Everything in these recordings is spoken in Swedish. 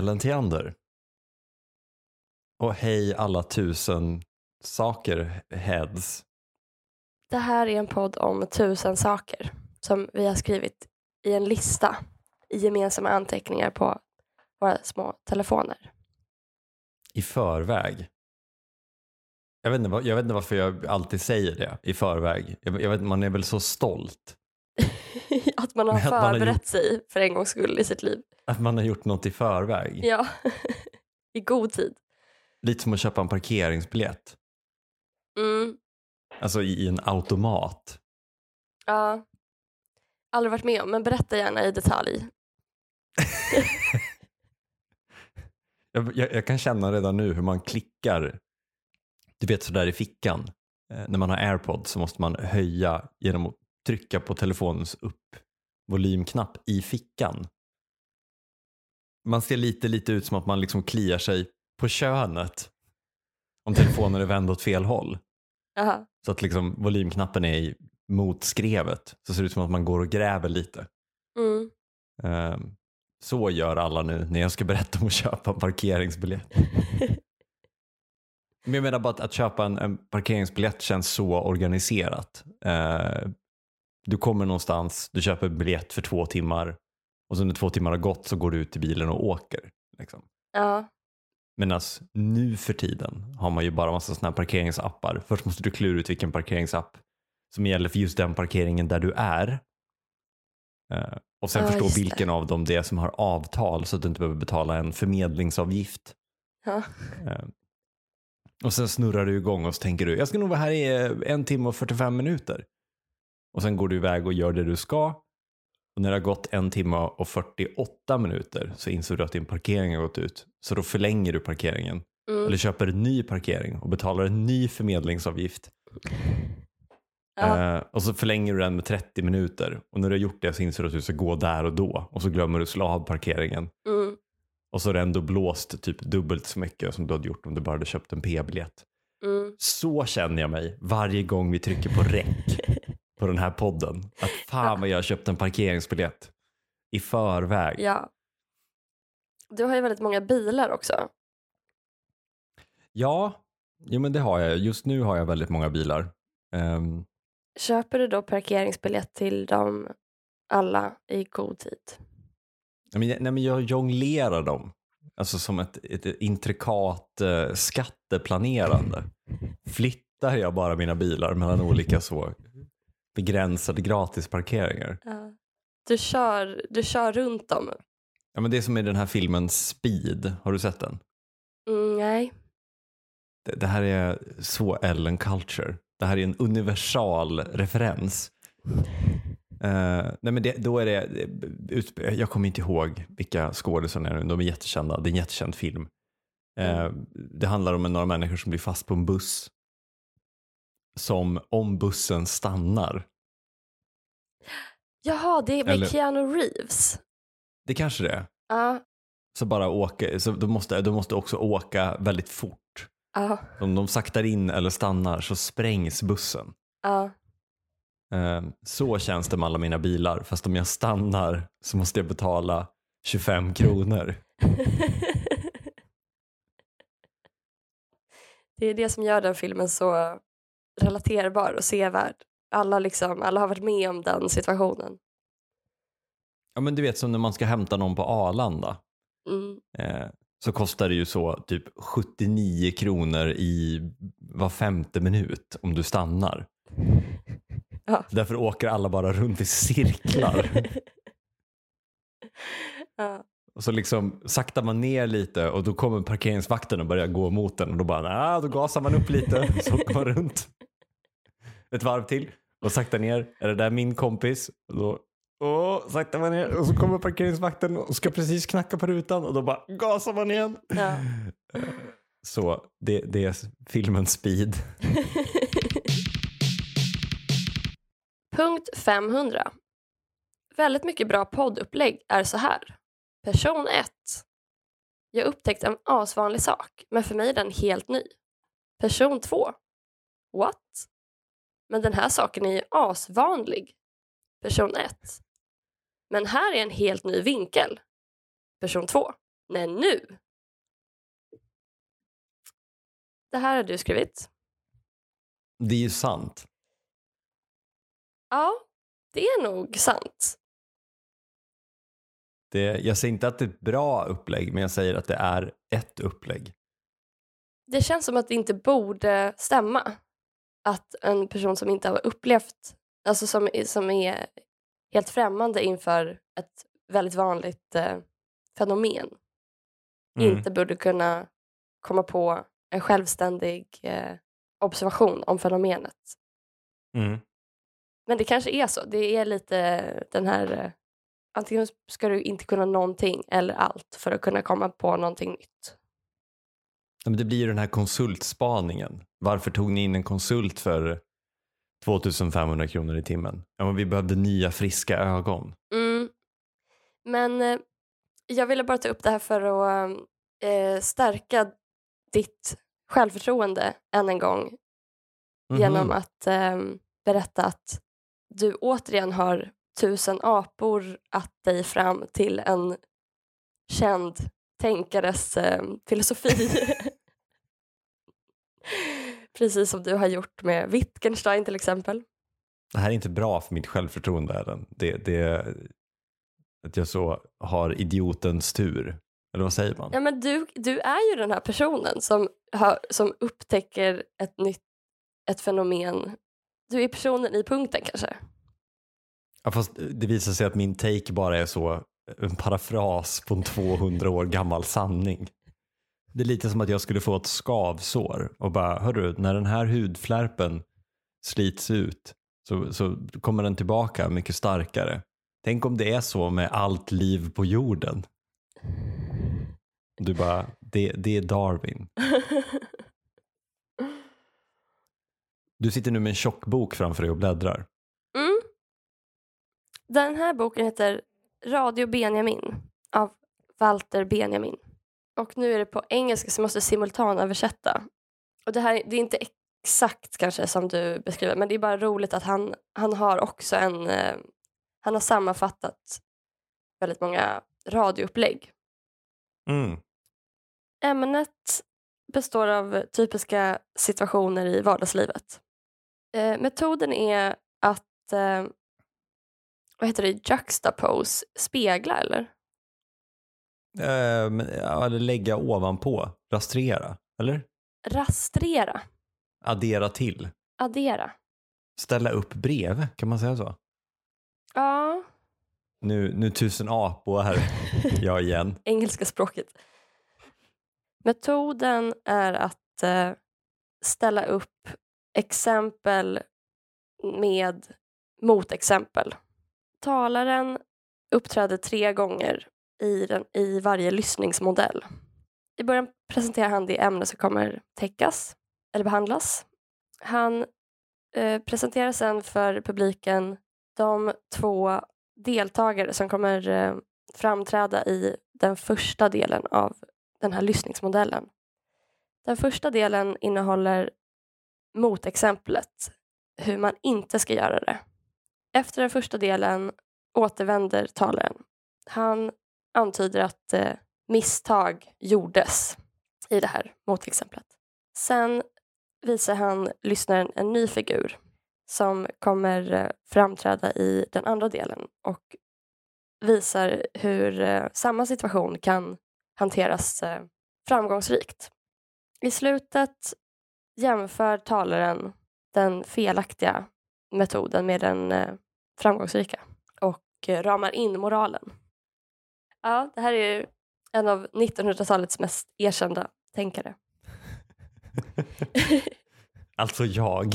Ellen Theander. Och hej alla tusen saker heads. Det här är en podd om tusen saker som vi har skrivit i en lista i gemensamma anteckningar på våra små telefoner. I förväg. Jag vet, inte, jag vet inte varför jag alltid säger det i förväg. Jag, jag vet, man är väl så stolt att man har att man har förberett gjort- sig för en gångs skull i sitt liv. att man har gjort något i förväg. Ja, i god tid. Lite som att köpa en parkeringsbiljett. Mm. Alltså i, i en automat. Ja. Aldrig varit med om, men berätta gärna i detalj. Jag, jag, jag kan känna redan nu hur man klickar, du vet sådär i fickan. Eh, när man har airpods så måste man höja genom att trycka på telefonens upp volymknapp i fickan. Man ser lite, lite ut som att man liksom kliar sig på könet om telefonen är vänd åt fel håll. Jaha. Så att liksom volymknappen är mot skrevet. Så ser det ut som att man går och gräver lite. Mm. Ehm, så gör alla nu när jag ska berätta om att köpa en parkeringsbiljett. Men jag menar bara att, att köpa en, en parkeringsbiljett känns så organiserat. Eh, du kommer någonstans, du köper biljett för två timmar och så när två timmar har gått så går du ut i bilen och åker. Liksom. ja. Medan nu för tiden har man ju bara massa sådana här parkeringsappar. Först måste du klura ut vilken parkeringsapp som gäller för just den parkeringen där du är. Eh, och sen Ja, förstå just det. vilken av dem det är som har avtal så att du inte behöver betala en förmedlingsavgift. Ja. Eh, och sen snurrar du igång och så tänker du, jag ska nog vara här i eh, en timme och 45 minuter. Och sen går du iväg och gör det du ska. Och när det har gått en timme och 48 minuter så inser du att din parkering har gått ut. Så då förlänger du parkeringen. Mm. Eller köper en ny parkering och betalar en ny förmedlingsavgift. Ja. Eh, och så förlänger du den med 30 minuter. Och när du har gjort det så inser du att du ska gå där och då. Och så glömmer du slå av parkeringen. Mm. Och så har det ändå blåst typ dubbelt så mycket som du hade gjort om du bara hade köpt en p-biljett. Mm. Så känner jag mig varje gång vi trycker på räck på den här podden. Att fan vad jag har köpt en parkeringsbiljett i förväg. Ja. Du har ju väldigt många bilar också. Ja, jo, men det har jag. Just nu har jag väldigt många bilar. Ehm, Köper du då parkeringsbiljett till dem alla i god tid? nej, men jag- nej, men jag jonglerar dem. Alltså som ett, ett intrikat eh, skatteplanerande. Flyttar jag bara mina bilar mellan olika så begränsade gratisparkeringar. Ja. Du, kör, du kör runt dem? Ja, men det är som i den här filmen Speed. Har du sett den? Mm, nej. Det, det här är så Ellen Culture. Det här är en universal referens. Eh, nej men det, då är det, jag kommer inte ihåg vilka skådisarna är nu, de är jättekända, det är en jättekänd film. Eh, det handlar om några människor som blir fast på en buss. Som om bussen stannar, Jaha, det är med Eller- Keanu Reeves. det kanske det är, Ja. så bara åker, så de måste, de måste också åka väldigt fort. Ja. Om de saktar in eller stannar så sprängs bussen. Eh, Så känns det med alla mina bilar. Fast om jag stannar så måste jag betala 25 kronor. det är det som gör den filmen så relaterbar och sevärd. Alla, liksom, alla har varit med om den situationen. Ja men du vet som när man ska hämta någon på Arlanda. Mm. Eh, så kostar det ju så typ 79 kronor i var femte minut om du stannar. Ja. Därför åker alla bara runt i cirklar. ja. Och så liksom saktar man ner lite och då kommer parkeringsvakten och börjar gå mot den och då bara, nah, då gasar man upp lite så åker man runt. Ett varv till och saktar ner. Är det där min kompis? Och då åh, saktar man ner och så kommer parkeringsvakten och ska precis knacka på rutan och då bara gasar man igen. Ja. Så det, det är filmen Speed. Punkt 500. Väldigt mycket bra poddupplägg är så här. Person 1. Jag upptäckte en asvanlig sak, men för mig är den helt ny. Person 2. What? Men den här saken är ju asvanlig. Person 1. Men här är en helt ny vinkel. Person två. Nej, nu. Det här har du skrivit. Det är ju sant. Ja, det är nog sant. Det, jag säger inte att det är ett bra upplägg, men jag säger att det är ett upplägg. Det känns som att det inte borde stämma. Att en person som inte har upplevt, alltså som, som är helt främmande inför ett väldigt vanligt eh, fenomen, Mm. inte borde kunna komma på en självständig eh, observation om fenomenet. Mm. Men det kanske är så. Det är lite den här... eh, Antingen ska du inte kunna någonting eller allt för att kunna komma på någonting nytt. Men Det blir ju den här konsultspaningen. Varför tog ni in en konsult för 2500 kronor i timmen? Ja, men vi behövde nya friska ögon. Mm. Men eh, jag ville bara ta upp det här för att eh, stärka ditt självförtroende än en gång genom Mhm. att eh, berätta att du återigen har tusen apor att dig fram till en känd tänkares eh, filosofi. Precis som du har gjort med Wittgenstein till exempel. Det här är inte bra för mitt självförtroende. Ellen. Det, det, att jag så har idiotens tur. Eller vad säger man? Ja, men du, du är ju den här personen som, har, som upptäcker ett nytt ett fenomen. Du är personen i punkten kanske. Ja, fast det visar sig att min take bara är så en parafras på en 200 år gammal sanning. Det är lite som att jag skulle få ett skavsår och bara, hörru, när den här hudflärpen slits ut så, så kommer den tillbaka mycket starkare. Tänk om det är så med allt liv på jorden. Du bara, det, det är Darwin. Du sitter nu med en tjock bok framför dig och bläddrar. Mm. Den här boken heter Radio Benjamin av Walter Benjamin. Och nu är det på engelska så jag måste simultanöversätta. Och det här det är inte exakt kanske som du beskriver men det är bara roligt att han, han har också en eh, han har sammanfattat väldigt många radioupplägg. Mm. Ämnet består av typiska situationer i vardagslivet. Eh, metoden är att eh, vad heter det, juxtapose, spegla eller? Eh, lägga ovanpå, rastrera, eller? Rastrera, Addera till. addera. Ställa upp bredvid, kan man säga så? Ja, Nu, nu tusen apor här, jag igen. engelska språket. Metoden är att eh, ställa upp exempel med motexempel. Talaren uppträder tre gånger i, den, i varje lyssningsmodell. I början presenterar han det ämne som kommer täckas eller behandlas. Han eh, presenterar sen för publiken de två deltagare som kommer eh, framträda i den första delen av den här lyssningsmodellen. Den första delen innehåller motexemplet, hur man inte ska göra det. Efter den första delen återvänder talaren. Han antyder att eh, misstag gjordes i det här motexemplet. Sen visar han lyssnaren en ny figur som kommer eh, framträda i den andra delen och visar hur eh, samma situation kan hanteras eh, framgångsrikt. I slutet jämför talaren den felaktiga metoden med den eh, framgångsrika och eh, ramar in moralen. Ja, det här är ju en av 1900-talets mest erkända tänkare. Alltså jag.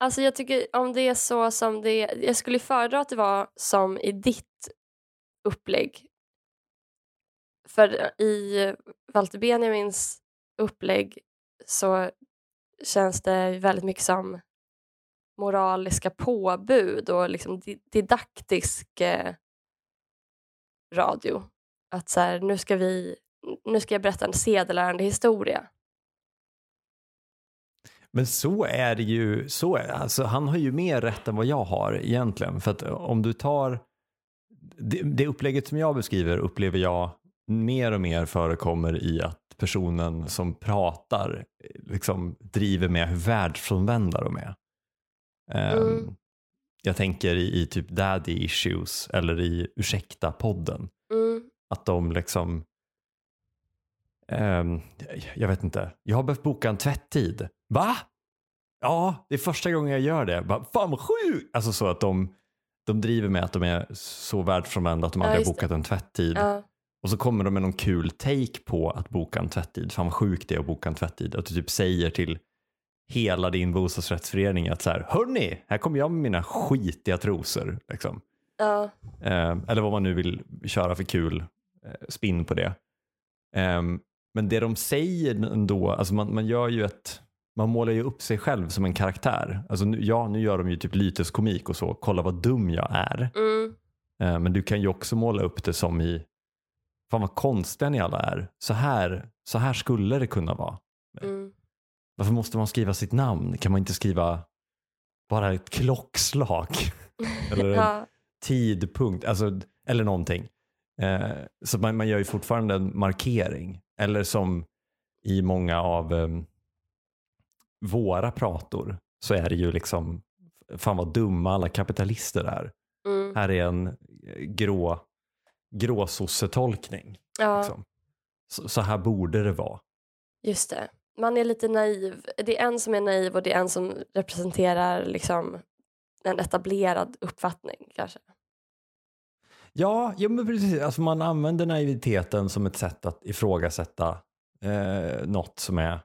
Alltså jag tycker om det är så som det är, jag skulle föredra att det var som i ditt upplägg. För i Walter Benjamins upplägg så känns det väldigt mycket som moraliska påbud och liksom di- didaktisk eh, radio. Att så här, nu ska vi, nu ska jag berätta en sedelärande historia. Men så är det ju, så är, alltså, han har ju mer rätt än vad jag har egentligen. För att om du tar det, det upplägget som jag beskriver upplever jag mer och mer förekommer i att personen som pratar liksom driver med hur världsfrånvända de är. Mm. Jag tänker i, i typ Daddy Issues eller i Ursäkta-podden. Mm. Att de liksom, ehm, jag vet inte, jag har behövt boka en tvätttid. Va? Ja, det är första gången jag gör det. Bara, Fan vad sjukt! Alltså så att de, de driver med att de är så världsfrånvända att de Ja, aldrig har just det. bokat en tvätttid. Ja. Och så kommer de med någon kul take på att boka en tvätttid. Fan vad sjukt det är att boka en tvätttid. Att du typ säger till hela din bostadsrättsförening att så här, hörni, här kommer jag med mina skitiga trosor. Liksom. Ja. Eh, eller vad man nu vill köra för kul eh, spinn på det. Eh, men det de säger ändå, alltså man, man gör ju ett, man målar ju upp sig själv som en karaktär. Alltså nu, ja, nu gör de ju typ lyteskomik och så, kolla vad dum jag är. Mm. Eh, men du kan ju också måla upp det som i, fan vad konstiga ni alla är. Så här, så här skulle det kunna vara. Mm. Varför måste man skriva sitt namn? Kan man inte skriva bara ett klockslag? Eller en tidpunkt, alltså, eller någonting. Eh, så man, man gör ju fortfarande en markering. Eller som i många av em, våra prator så är det ju liksom, fan vad dumma alla kapitalister är. Mm. Här är en eh, grå, gråsossetolkning. ja, Liksom. Så, så här borde det vara. just det. Man är lite naiv. Det är en som är naiv och det är en som representerar liksom en etablerad uppfattning kanske. Ja, ja men precis. Alltså man använder naiviteten som ett sätt att ifrågasätta eh, något som är...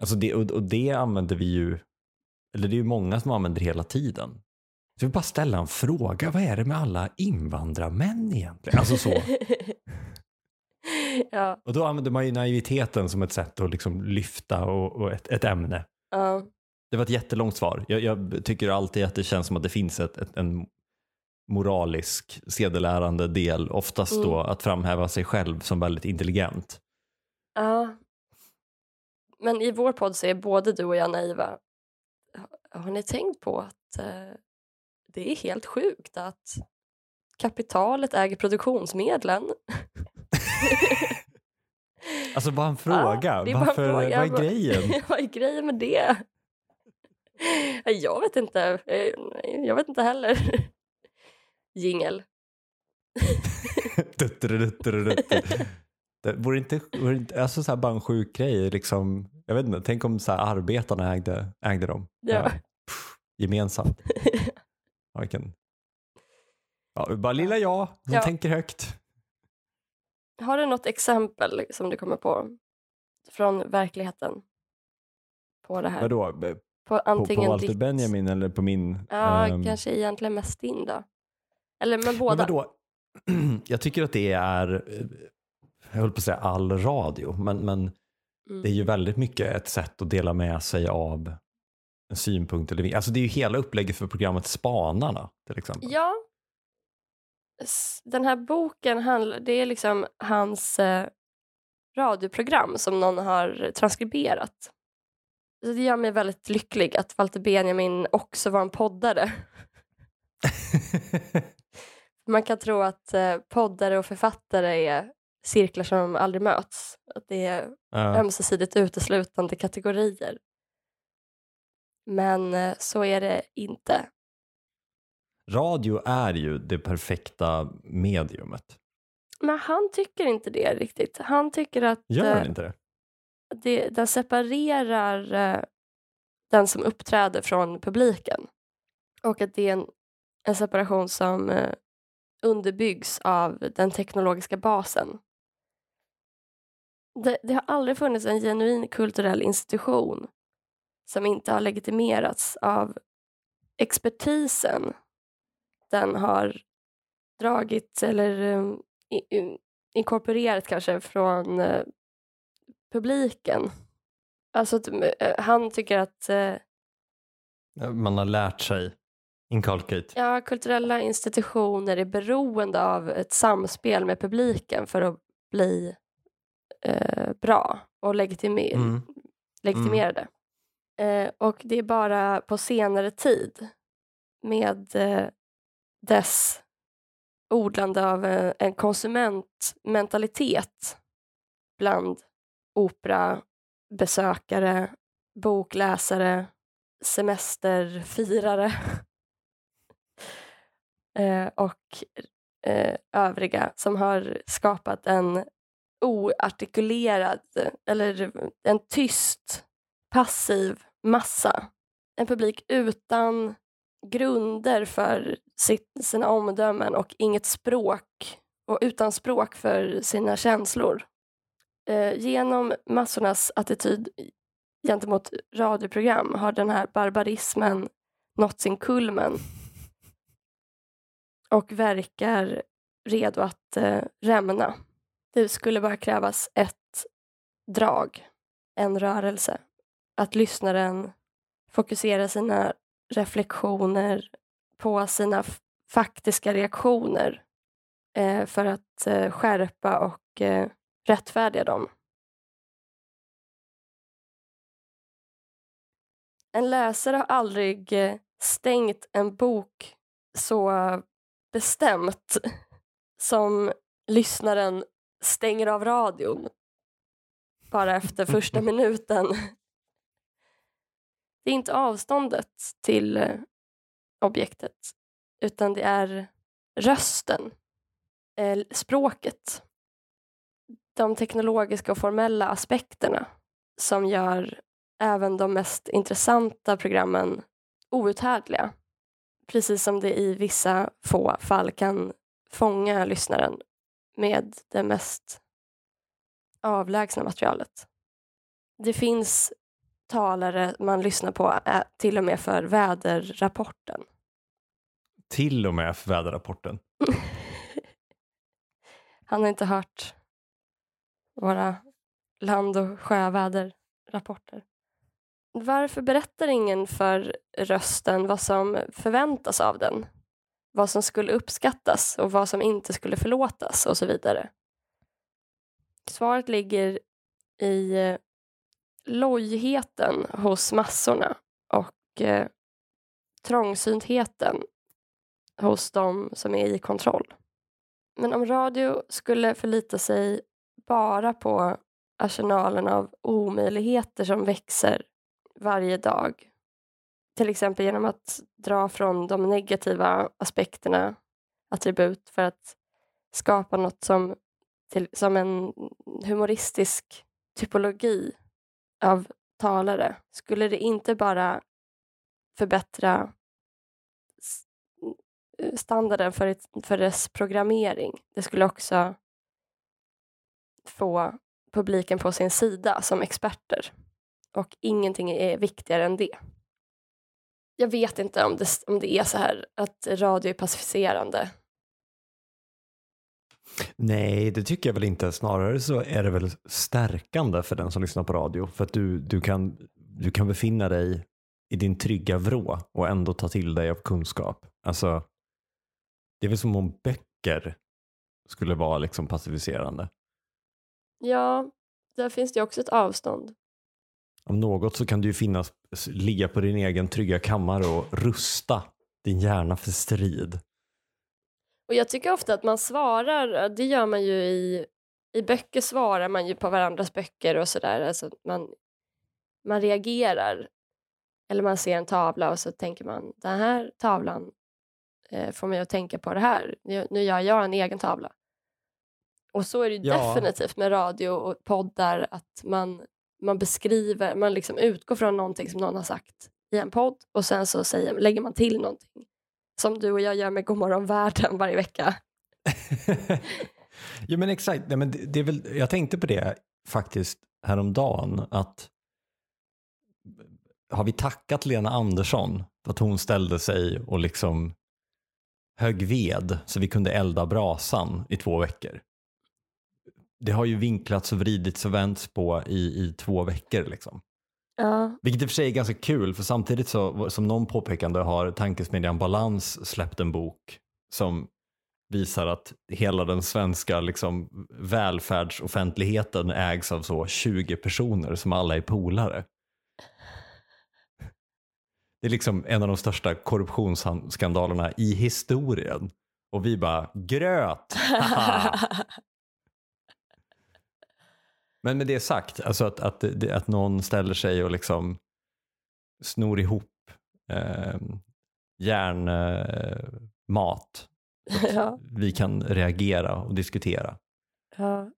Alltså det, och, och det använder vi ju, eller det är ju många som använder hela tiden. Så jag vill bara ställa en fråga, vad är det med alla invandrarmän egentligen? Alltså så. ja, Och då använder man ju naiviteten som ett sätt att liksom lyfta och, och ett, ett ämne. ja, Det var ett jättelångt svar. Jag, jag tycker alltid att det känns som att det finns ett, ett, en moralisk, sedelärande del. Oftast då att framhäva sig själv som väldigt intelligent. ja. Men i vår podd så är både du och jag naiva. Har ni tänkt på att eh, det är helt sjukt att kapitalet äger produktionsmedlen? Alltså bara en fråga. Ja, det är bara en Varför, fråga. Vad är grejen? Vad är grejen med det? Jag vet inte. Eh, Jag vet inte heller. Jingel. det vore inte, vore inte alltså så här bara en sjuk grej. Liksom, jag vet inte, tänk om så här arbetarna ägde, ägde dem. Ja. pff, gemensamt. Ja, vilken... ja, bara lilla jag som Ja. tänker högt. Har du något exempel som du kommer på från verkligheten? På det här? Vadå? På, På på antingen Walter ditt... Benjamin eller på min? Ja, ehm, kanske egentligen mest din då. Eller Men båda. vadå? Jag tycker att det är, eh, jag höll på att säga all radio, men, men Mm. det är ju väldigt mycket ett sätt att dela med sig av en synpunkt. Eller, alltså det är ju hela upplägget för programmet Spanarna till exempel. Ja. Den här boken handlar, det är liksom hans eh, radioprogram som någon har transkriberat. Så det gör mig väldigt lycklig att Walter Benjamin också var en poddare. Man kan tro att eh, poddare och författare är cirklar som aldrig möts. Att det är Ja. ömsesidigt uteslutande kategorier. Men eh, så är det inte. Radio är ju det perfekta mediumet. Men han tycker inte det riktigt. Han tycker att Gör eh, den inte det? det, den separerar eh, den som uppträder från publiken. Och att det är en, en separation som eh, underbyggs av den teknologiska basen. Det, det har aldrig funnits en genuin kulturell institution som inte har legitimerats av expertisen den har dragit eller i- i- inkorporerat kanske från eh, publiken. Alltså eh, han tycker att eh, Man har lärt sig. Inculcate. ja, kulturella institutioner är beroende av ett samspel med publiken för att bli bra och legitime- Mm. legitimerade. Eh, och det är bara på senare tid med dess odlande av eh, en konsumentmentalitet bland operabesökare, bokläsare, semesterfirare eh, och eh, övriga som har skapat en oartikulerad eller en tyst, passiv massa. En publik utan grunder för sitt, sina omdömen och inget språk och utan språk för sina känslor. Eh, genom massornas attityd gentemot radioprogram har den här barbarismen nått sin kulmen och verkar redo att eh, rämna. Det skulle bara krävas ett drag, en rörelse. Att lyssnaren fokuserar sina reflektioner på sina faktiska reaktioner eh, för att eh, skärpa och eh, rättfärdiga dem. En läsare har aldrig eh, stängt en bok så bestämt som lyssnaren stänger av radion bara efter första minuten. Det är inte avståndet till eh, objektet utan det är rösten, eh, språket, de teknologiska och formella aspekterna som gör även de mest intressanta programmen outhärdliga. Precis som det i vissa få fall kan fånga lyssnaren med det mest avlägsna materialet. Det finns talare man lyssnar på till och med för väderrapporten. Till och med för väderrapporten? Han har inte hört våra land och sjöväderrapporter. Varför berättar ingen för rösten vad som förväntas av den? Vad som skulle uppskattas och vad som inte skulle förlåtas och så vidare. Svaret ligger i eh, lojheten hos massorna och eh, trångsyntheten hos de som är i kontroll. Men om radio skulle förlita sig bara på arsenalen av omöjligheter som växer varje dag. Till exempel genom att dra från de negativa aspekterna, attribut, för att skapa något som, till, som en humoristisk typologi av talare. Skulle det inte bara förbättra eh, standarden för, ett, för dess programmering. Det skulle också få publiken på sin sida som experter. Och ingenting är viktigare än det. Jag vet inte om det, om det är så här att radio är pacificerande. Nej, det tycker jag väl inte. Snarare så är det väl stärkande för den som lyssnar på radio. För att du, du, kan, du kan befinna dig i din trygga vrå och ändå ta till dig av kunskap. Alltså, det är väl som om böcker skulle vara liksom passiviserande. Ja, där finns det också ett avstånd. Om något så kan du ju finnas, ligga på din egen trygga kammare och rusta din hjärna för strid. Och jag tycker ofta att man svarar, det gör man ju i, i böcker svarar man ju på varandras böcker och sådär. Alltså man, man reagerar. Eller man ser en tavla och så tänker man den här tavlan eh, får mig att tänka på det här. Nu, nu gör jag en egen tavla. Och så är det ja. definitivt med radio och poddar att man, man beskriver, man liksom utgår från någonting som någon har sagt i en podd och sen så säger, lägger man till någonting. Som du och jag gör med Godmorgon världen varje vecka. ja men exakt, Nej, men det, det, är väl, jag tänkte på det faktiskt häromdagen att har vi tackat Lena Andersson för att hon ställde sig och liksom högg ved så vi kunde elda brasan i två veckor. Det har ju vinklats och vridits och vänts på i, i två veckor. Liksom. Ja. Vilket i och för sig är ganska kul för samtidigt så, som någon påpekande har tankesmedjan Balans släppt en bok som visar att hela den svenska liksom, välfärdsoffentligheten ägs av så 20 personer som alla är polare. Det är liksom en av de största korruptionsskandalerna i historien. Och vi bara gröt. Men med det sagt, alltså att, att, att någon ställer sig och liksom snor ihop eh, järnmat. ja, vi kan reagera och diskutera. ja.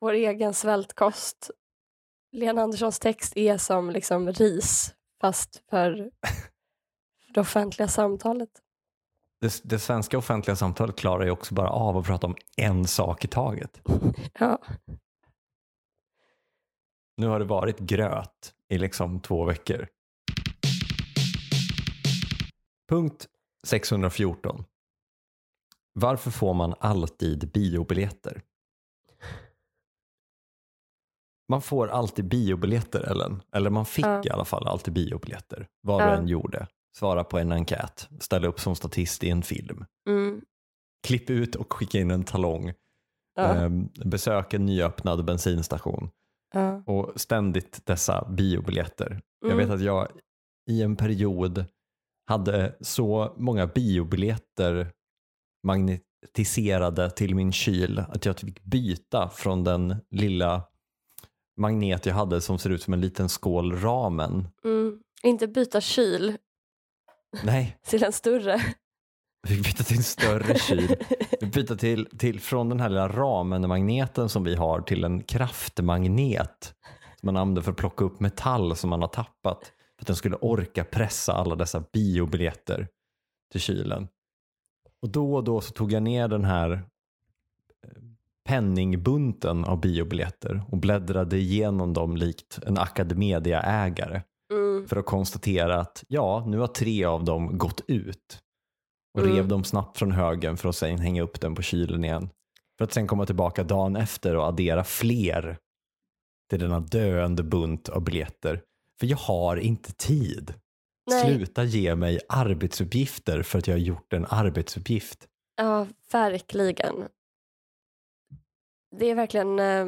Vår egen svältkost. Lena Anderssons text är som liksom ris fast för, för det offentliga samtalet. Det, det svenska offentliga samtalet klarar ju också bara av att prata om en sak i taget. Ja. Nu har det varit gröt i liksom två veckor. Punkt 614. Varför får man alltid biobiljetter? Man får alltid biobiljetter Ellen. Eller man fick Ja. i alla fall alltid biobiljetter. Vad Ja. du än gjorde. Svara på en enkät. Ställa upp som statist i en film. Mm. Klipp ut och skicka in en talong. Ja. Ehm, besök en nyöppnad bensinstation. Och ständigt dessa biobiljetter. Jag Mm. vet att jag i en period hade så många biobiljetter magnetiserade till min kyl att jag fick byta från den lilla magnet jag hade som ser ut som en liten skål ramen. Mm. Inte byta kyl Nej, till en större. Jag fick byta till en större kyl. Byta till, till från den här lilla ramen-magneten som vi har till en kraftmagnet som man använder för att plocka upp metall som man har tappat för att den skulle orka pressa alla dessa biobiljetter till kylen. Och då och då så tog jag ner den här eh, penningbunten av biobiljetter och bläddrade igenom dem likt en Academedia-ägare Mm. för att konstatera att ja, nu har tre av dem gått ut och Mm. rev dem snabbt från högen för att sen hänga upp den på kylen igen. För att sen komma tillbaka dagen efter och addera fler till denna döende bunt av biljetter. För jag har inte tid. Nej. Sluta ge mig arbetsuppgifter för att jag har gjort en arbetsuppgift. Ja, verkligen. Det är verkligen eh,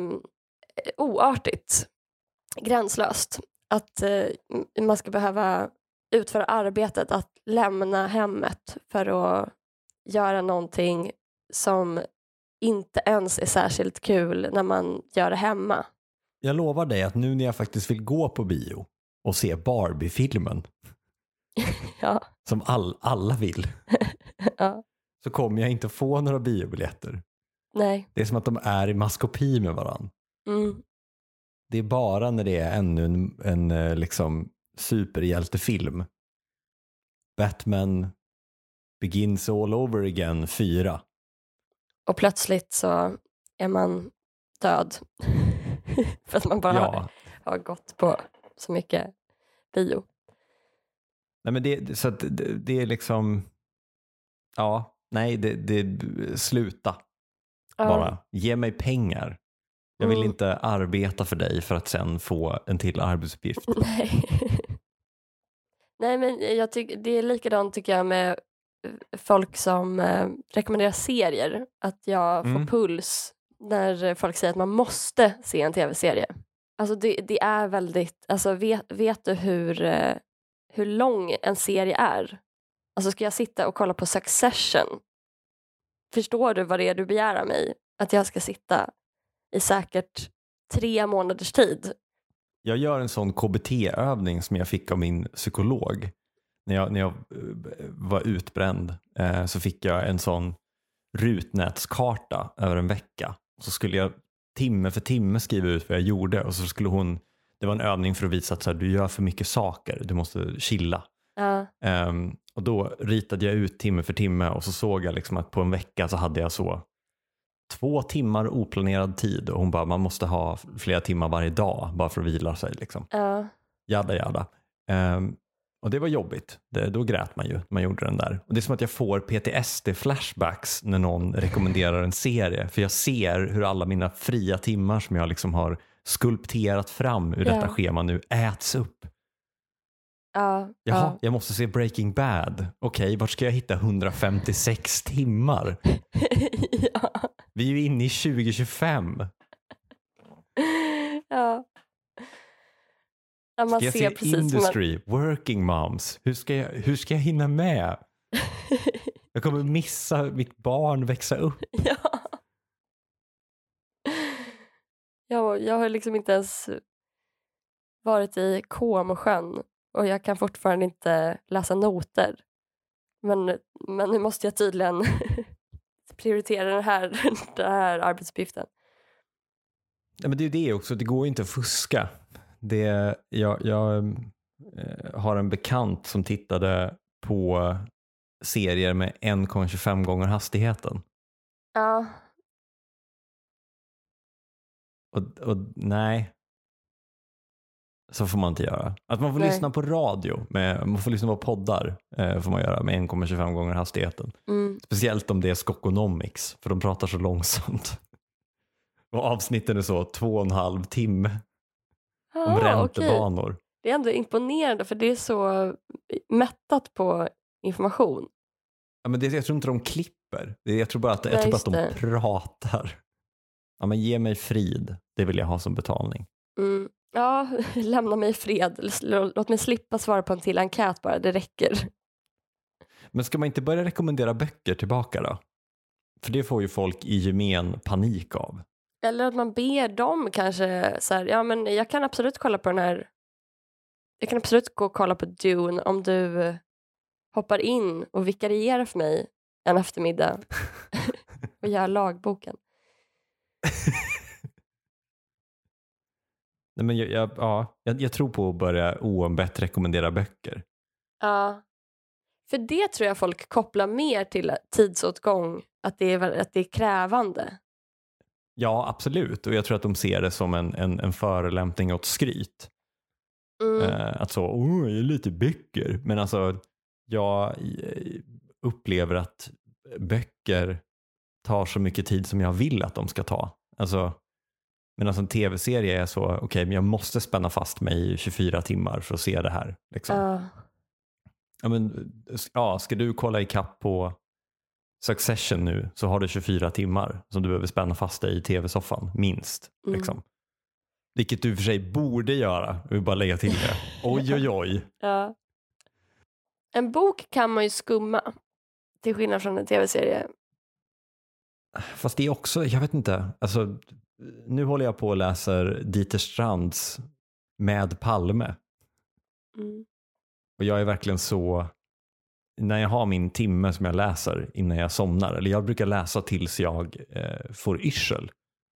oartigt, gränslöst att eh, man ska behöva utföra arbetet att lämna hemmet för att göra någonting som inte ens är särskilt kul när man gör det hemma. Jag lovar dig att nu när jag faktiskt vill gå på bio och se Barbie-filmen Ja, som all, alla vill ja. så kommer jag inte få några biobiljetter. nej. Det är som att de är i maskopi med varandra. Mm. Det är bara när det är ännu en, en eh, liksom superhjältefilm. Batman begins all over again 4. Och plötsligt så är man död. för att man bara har, Ja, har gått på så mycket bio. nej men det, så det, det är liksom, ja, nej, det, det, sluta Ja. bara. Ge mig pengar. Jag vill Mm. inte arbeta för dig för att sen få en till arbetsuppgift. Nej. Nej men jag tycker det är likadant tycker jag med eh, folk som eh, rekommenderar serier. Att jag får Mm. puls när folk säger att man måste se en tv-serie. Alltså det, det är väldigt, alltså vet, vet du hur, eh, hur lång en serie är? Alltså ska jag sitta och kolla på Succession? Förstår du vad det är du begär av mig? Att jag ska sitta i säkert tre månaders tid Jag gör en sån KBT-övning som jag fick av min psykolog. När jag, när jag eh, var utbränd eh, så fick jag en sån rutnätskarta över en vecka. Så skulle jag timme för timme skriva ut vad jag gjorde och så skulle hon, det var en övning för att visa att så här, du gör för mycket saker, du måste chilla. Ja, Ehm, och då ritade jag ut timme för timme och så såg jag liksom att på en vecka så hade jag så två timmar oplanerad tid och hon bara man måste ha flera timmar varje dag bara för att vila sig. Liksom. ja, Jada jada. Ehm, och det var jobbigt. Det, då grät man ju när man gjorde den där. Och det är som att jag får PTSD-flashbacks när någon rekommenderar en serie. För jag ser hur alla mina fria timmar som jag liksom har skulpterat fram ur Ja. detta schema nu äts upp. Ja, Jaha, ja. jag måste se Breaking Bad. Okej, vart ska jag hitta 156 timmar? ja. Vi är ju inne i 2025. ja. Ja, man Ska jag ser se vad man... Industry, Working Moms? Hur ska jag, hur ska jag hinna med? Jag kommer missa mitt barn växa upp. Ja. Jag, jag har liksom inte ens varit i Comosjön och jag kan fortfarande inte läsa noter. Men, men nu måste jag tydligen prioritera den här, den här arbetsuppgiften. Ja, men det är ju det också, det går ju inte att fuska. Det, jag jag eh, har en bekant som tittade på serier med 1,25 gånger hastigheten. Ja, Och, och nej, så får man inte göra. Att man får Nej. lyssna på radio, med, man får lyssna på poddar eh, får man göra med 1,25 gånger hastigheten. mm. Speciellt om det är Skokonomics, för de pratar så långsamt. Och avsnitten är så två och en halv timme om ah, okej. räntebanor. Det är ändå imponerande för det är så mättat på information. Ja, men det, jag tror inte de klipper. Det, jag tror bara att, jag Nej, tror bara att de pratar. Ja, men ge mig frid, det vill jag ha som betalning. Mm. Ja, lämna mig i fred. Låt mig slippa svara på en till enkät bara, det räcker. Men ska man inte börja rekommendera böcker tillbaka då? För det får ju folk i gemen panik av. Eller att man ber dem kanske så här, ja men jag kan absolut kolla på den här, jag kan absolut gå och kolla på Dune om du hoppar in och vikarierar för mig en eftermiddag och gör lagboken. Nej, men jag, jag, ja, jag, jag tror på att börja oombett rekommendera böcker. Ja. För det tror jag folk kopplar mer till tidsåtgång, att det är, att det är krävande. Ja, absolut. Och jag tror att de ser det som en, en, en förolämpning åt skryt. Mm. Eh, att så, oh, jag är lite böcker. Men alltså, jag eh, upplever att böcker tar så mycket tid som jag vill att de ska ta. Alltså, men alltså en tv-serie är så, okej, men jag måste spänna fast mig i 24 timmar för att se det här. Liksom. Ja. Ja, men, ja, ska du kolla ikapp på Succession nu så har du 24 timmar som du behöver spänna fast dig i tv-soffan, minst. Mm. Liksom. Vilket du för sig borde göra, vill bara lägga till det. Oj, oj, oj. Ja. En bok kan man ju skumma, till skillnad från en tv-serie. Fast det är också, jag vet inte, alltså, nu håller jag på och läser Dieter Strands Med Palme. Mm. Och jag är verkligen så, när jag har min timme som jag läser innan jag somnar, eller jag brukar läsa tills jag eh, får yrsel.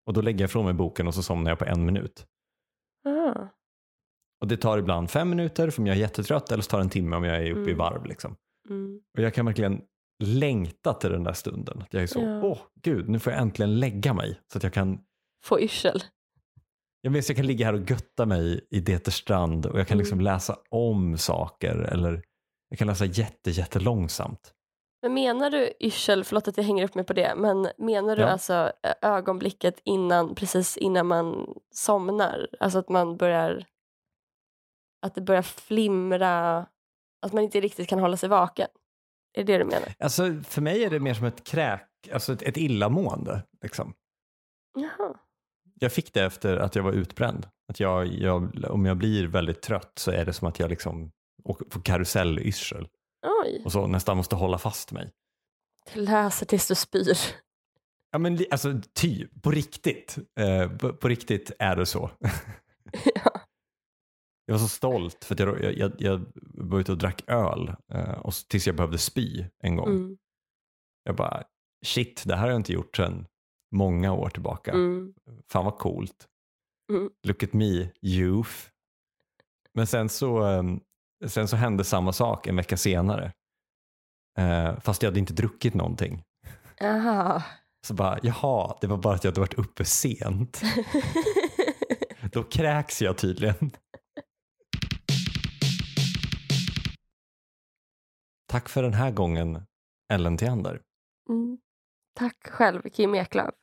Och då lägger jag ifrån mig boken och så somnar jag på en minut. Ah. Och det tar ibland fem minuter för om jag är jättetrött eller så tar det en timme om jag är uppe i Mm. varv. Liksom. Mm. Och jag kan verkligen längta till den där stunden. Att jag är så, Ja. åh gud, nu får jag äntligen lägga mig. Så att jag kan, Få yrsel. jag, vet, jag kan ligga här och götta mig i Deterstrand och jag kan Mm. liksom läsa om saker eller jag kan läsa jätte, jättelångsamt. Men menar du yrsel, förlåt att jag hänger upp mig på det, men menar du Ja. alltså ögonblicket innan, precis innan man somnar? Alltså att man börjar, att det börjar flimra, att man inte riktigt kan hålla sig vaken? Är det det du menar? Alltså för mig är det mer som ett kräk, alltså ett, ett illamående. Liksom. Jaha. Jag fick det efter att jag var utbränd. Att jag, jag, om jag blir väldigt trött så är det som att jag liksom på karusellyrsel Oj, och så nästan måste hålla fast mig. du läser tills du spyr. Ja men alltså typ, på riktigt. Eh, på, på riktigt är det så. ja. Jag var så stolt för att jag, jag, jag, jag var ute och drack öl eh, och tills jag behövde spy en gång. mm. Jag bara, shit, det här har jag inte gjort sedan många år tillbaka. Mm. Fan vad coolt. Mm. Look at me, youth. Men sen så, ehm, sen så hände samma sak en vecka senare. Eh, fast jag hade inte druckit någonting. Aha. Så bara, jaha, det var bara att jag hade varit uppe sent. Då kräks jag tydligen. Tack för den här gången, Ellen Theander. Mm. Tack själv, Kim Eklöf.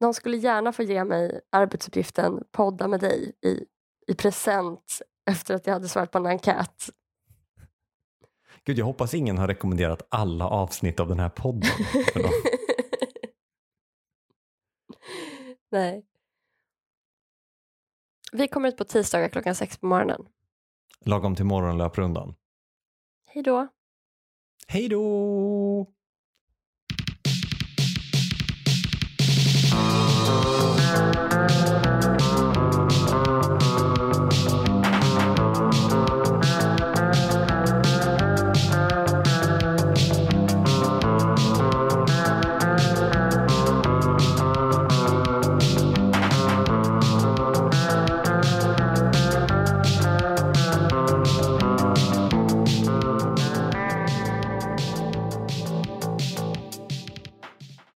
Någon skulle gärna få ge mig arbetsuppgiften podda med dig i, i present efter att jag hade svarat på en enkät. Gud, jag hoppas ingen har rekommenderat alla avsnitt av den här podden. Nej. Vi kommer ut på tisdagar klockan sex på morgonen. Lagom till morgonlöprundan. Hej då. Hej då!